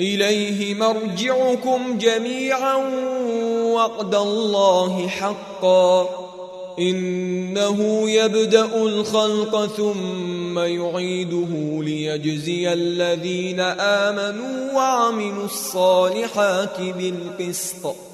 إليه مرجعكم جميعا وقد الله حقا. إنه يبدأ الخلق ثم يعيده ليجزي الذين آمنوا وعملوا الصالحات بالقسط.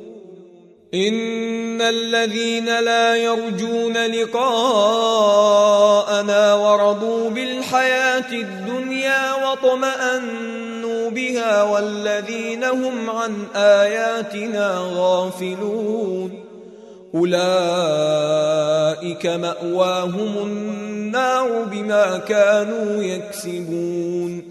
إن الذين لا يرجون لقاءنا ورضوا بالحياة الدنيا واطمأنوا بها والذين هم عن آياتنا غافلون. أولئك مأواهم النار بما كانوا يكسبون.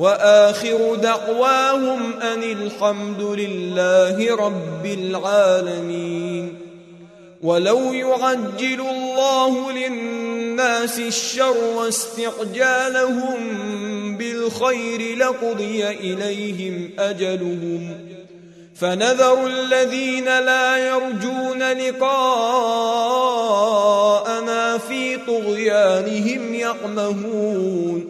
وآخر دعواهم أن الحمد لله رب العالمين. ولو يعجل الله للناس الشر واستعجالهم بالخير لقضي إليهم أجلهم. فنذر الذين لا يرجون لقاءنا في طغيانهم يعمهون.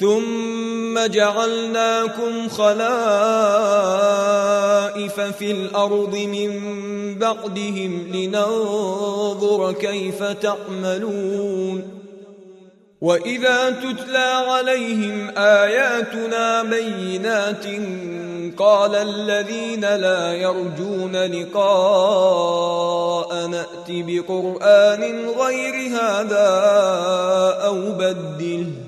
ثم جعلناكم خلائف في الأرض من بعدهم لننظر كيف تعملون. وإذا تتلى عليهم آياتنا بينات قال الذين لا يرجون لقاء نأت بقرآن غير هذا أو بدله.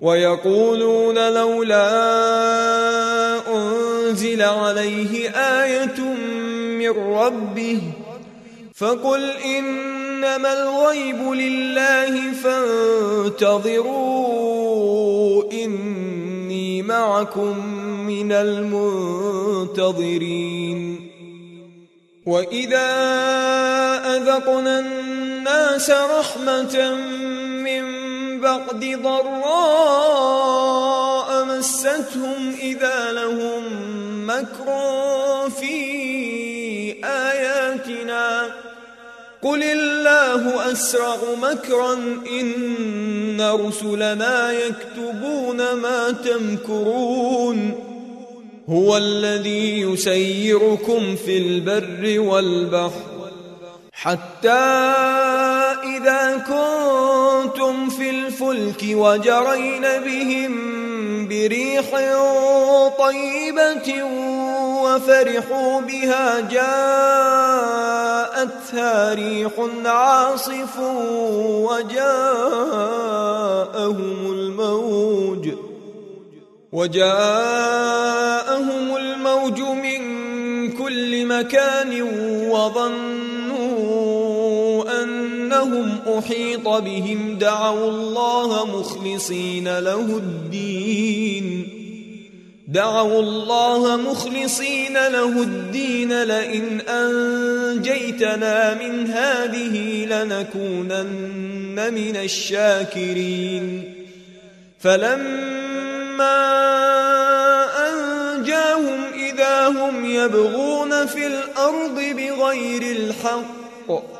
ويقولون لولا أنزل عليه آية من ربه فقل إنما الغيب لله فانتظروا إني معكم من المنتظرين. وإذا أذقنا الناس رحمة من بعد ضراء مستهم إذا لهم مكر في آياتنا. قل الله أسرع مكرا إن رسلنا يكتبون ما تمكرون. هو الذي يسيركم في البر والبحر حتى إذا كنتم في الفلك وجرين بهم بريح طيبة وفرحوا بها جاءتها ريح عاصف وجاءهم الموج وجاءهم الموج من كل مكان وظنوا أنهم أحيط بهم دعوا الله مخلصين له الدين. دعوا الله مخلصين له الدين لئن أنجيتنا من هذه لنكونن من الشاكرين. فلما أنجاهم إذا هم يبغون في الأرض بغير الحق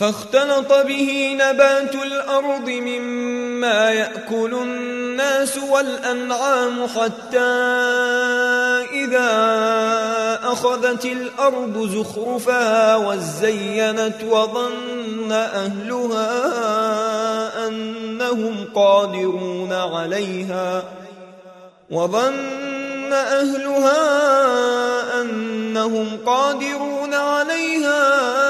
فاختلط به نبات الأرض مما يأكل الناس والأنعام حتى إذا أخذت الأرض زخرفها وزينت وظن أهلها أنهم قادرون عليها وظن أهلها أنهم قادرون عليها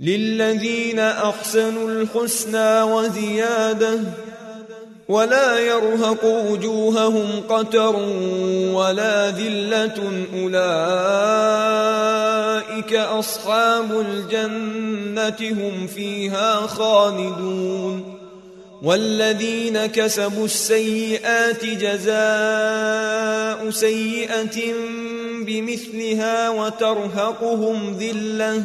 للذين أحسنوا الحسنى وزياده ولا يرهق وجوههم قتر ولا ذلة أولئك أصحاب الجنة هم فيها خالدون والذين كسبوا السيئات جزاء سيئة بمثلها وترهقهم ذلة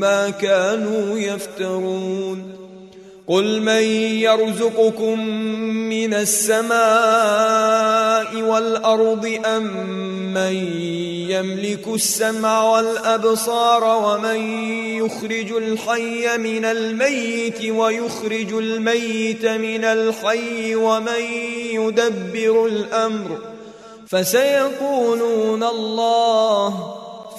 ما كانوا يفترون قل من يرزقكم من السماء والأرض أم من يملك السمع والأبصار ومن يخرج الحي من الميت ويخرج الميت من الحي ومن يدبر الأمر فسيقولون الله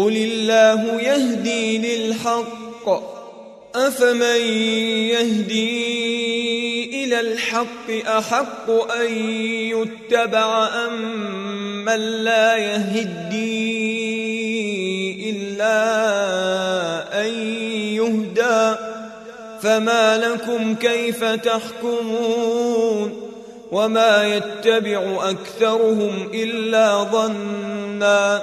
قل الله يهدي للحق افمن يهدي إلى الحق احق ان يتبع ام من لا يهدي الا ان يهدى فما لكم كيف تحكمون وما يتبع اكثرهم الا ظنّا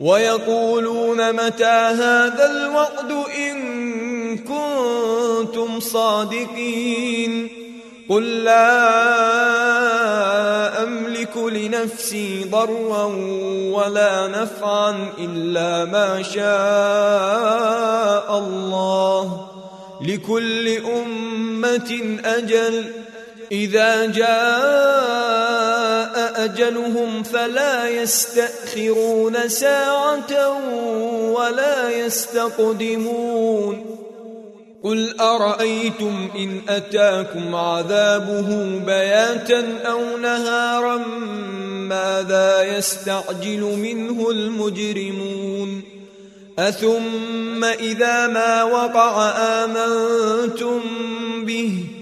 ويقولون متى هذا الوعد إن كنتم صادقين قل لا أملك لنفسي ضرا ولا نفعا إلا ما شاء الله لكل أمة أجل إذا جاء أجلهم فلا يستأخرون ساعة ولا يستقدمون. قل أرأيتم إن أتاكم عذابه بياتا أو نهارا ماذا يستعجل منه المجرمون؟ أثم إذا ما وقع آمنتم به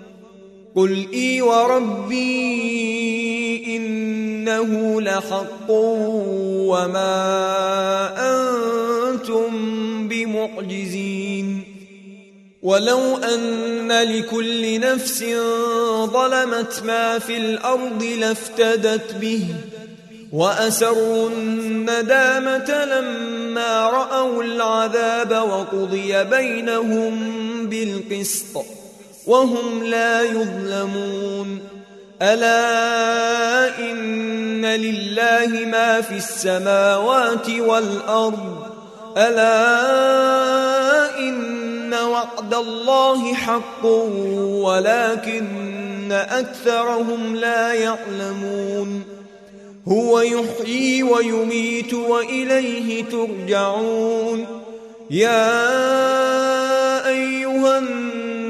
قل إي وربي إنه لحق وما أنتم بمعجزين ولو أن لكل نفس ظلمت ما في الأرض لافتدت به وأسروا الندامة لما رأوا العذاب وقضي بينهم بالقسط وهم لا يظلمون. ألا إن لله ما في السماوات والأرض. ألا إن وعد الله حق ولكن أكثرهم لا يعلمون. هو يحيي ويميت وإليه ترجعون. يا أيها الناس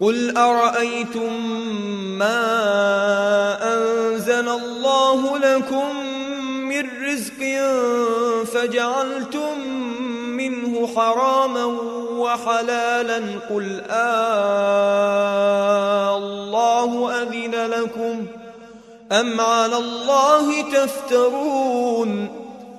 قل أرأيتم ما أنزل الله لكم من رزق فجعلتم منه حراما وحلالا قل آه الله أذن لكم أم على الله تفترون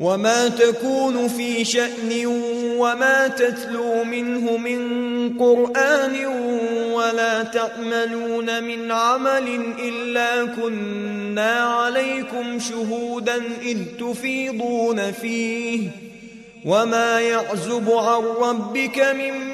وما تكون في شأن وما تتلو منه من قرآن ولا تعملون من عمل إلا كنا عليكم شهودا إذ تفيضون فيه وما يعزب عن ربك من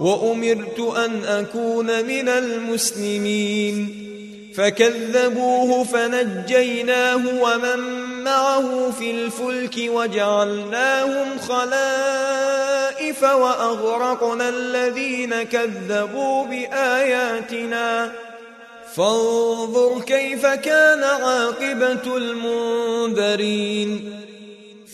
وأمرت أن أكون من المسلمين. فكذبوه فنجيناه ومن معه في الفلك وجعلناهم خلائف وأغرقنا الذين كذبوا بآياتنا. فانظر كيف كان عاقبة المنذرين.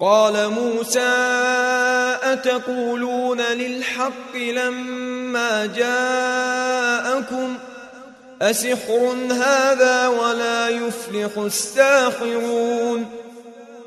قال موسى أتقولون للحق لما جاءكم؟ أسحر هذا ولا يفلح الساحرون.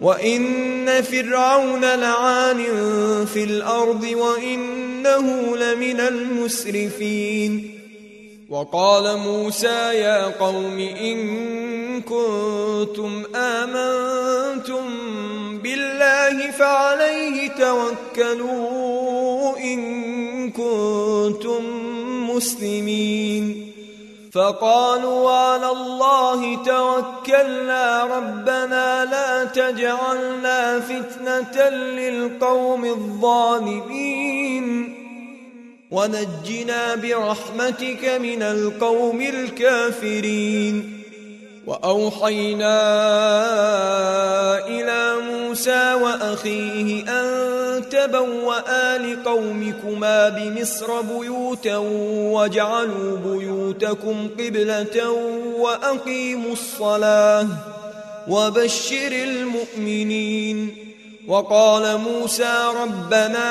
وإن فرعون لعان في الأرض وإنه لمن المسرفين وقال موسى يا قوم إن كنتم آمنتم بالله فعليه توكلوا إن كنتم مسلمين فقالوا على الله توكلنا ربنا لا تجعلنا فتنة للقوم الظالمين. ونجنا برحمتك من القوم الكافرين. وأوحينا إلى موسى وأخيه أن تبوأ لقومكما بمصر بيوتا واجعلوا بيوتكم قبلة وأقيموا الصلاة وبشر المؤمنين. وقال موسى ربنا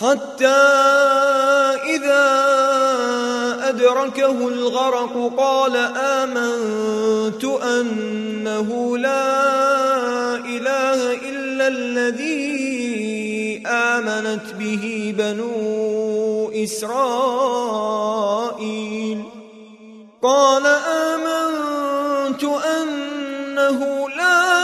حتى إذا أدركه الغرق قال آمنت أنه لا إله إلا الذي آمنت به بنو إسرائيل. قال آمنت أنه لا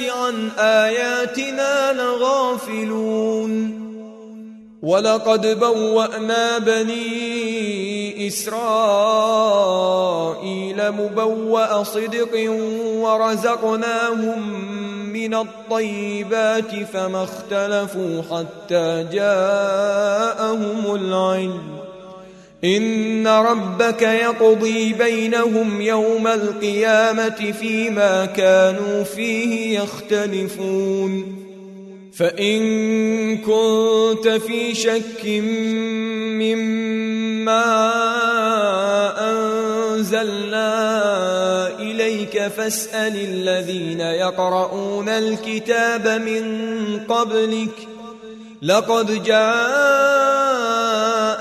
عن آياتنا لغافلون. ولقد بوأنا بني إسرائيل مبوأ صدق ورزقناهم من الطيبات فما اختلفوا حتى جاءهم العلم. إن ربك يقضي بينهم يوم القيامة فيما كانوا فيه يختلفون. فإن كنت في شك مما أنزلنا إليك فاسأل الذين يقرؤون الكتاب من قبلك. لقد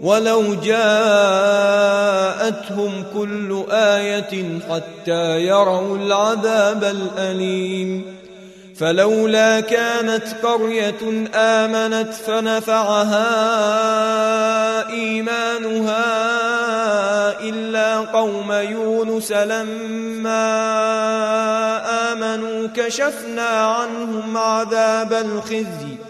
ولو جاءتهم كل آية حتى يروا العذاب الأليم. فلولا كانت قرية آمنت فنفعها إيمانها إلا قوم يونس لما آمنوا كشفنا عنهم عذاب الخزي.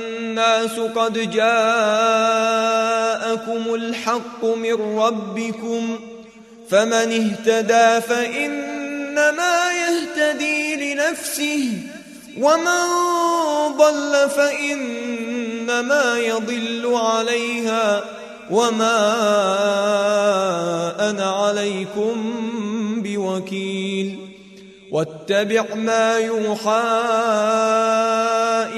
قد جاءكم الحق من ربكم فمن اهتدى فإنما يهتدي لنفسه ومن ضل فإنما يضل عليها وما أنا عليكم بوكيل واتبع ما يوحى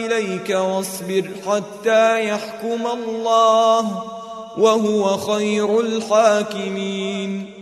إليك واصبر حتى يحكم الله وهو خير الحاكمين.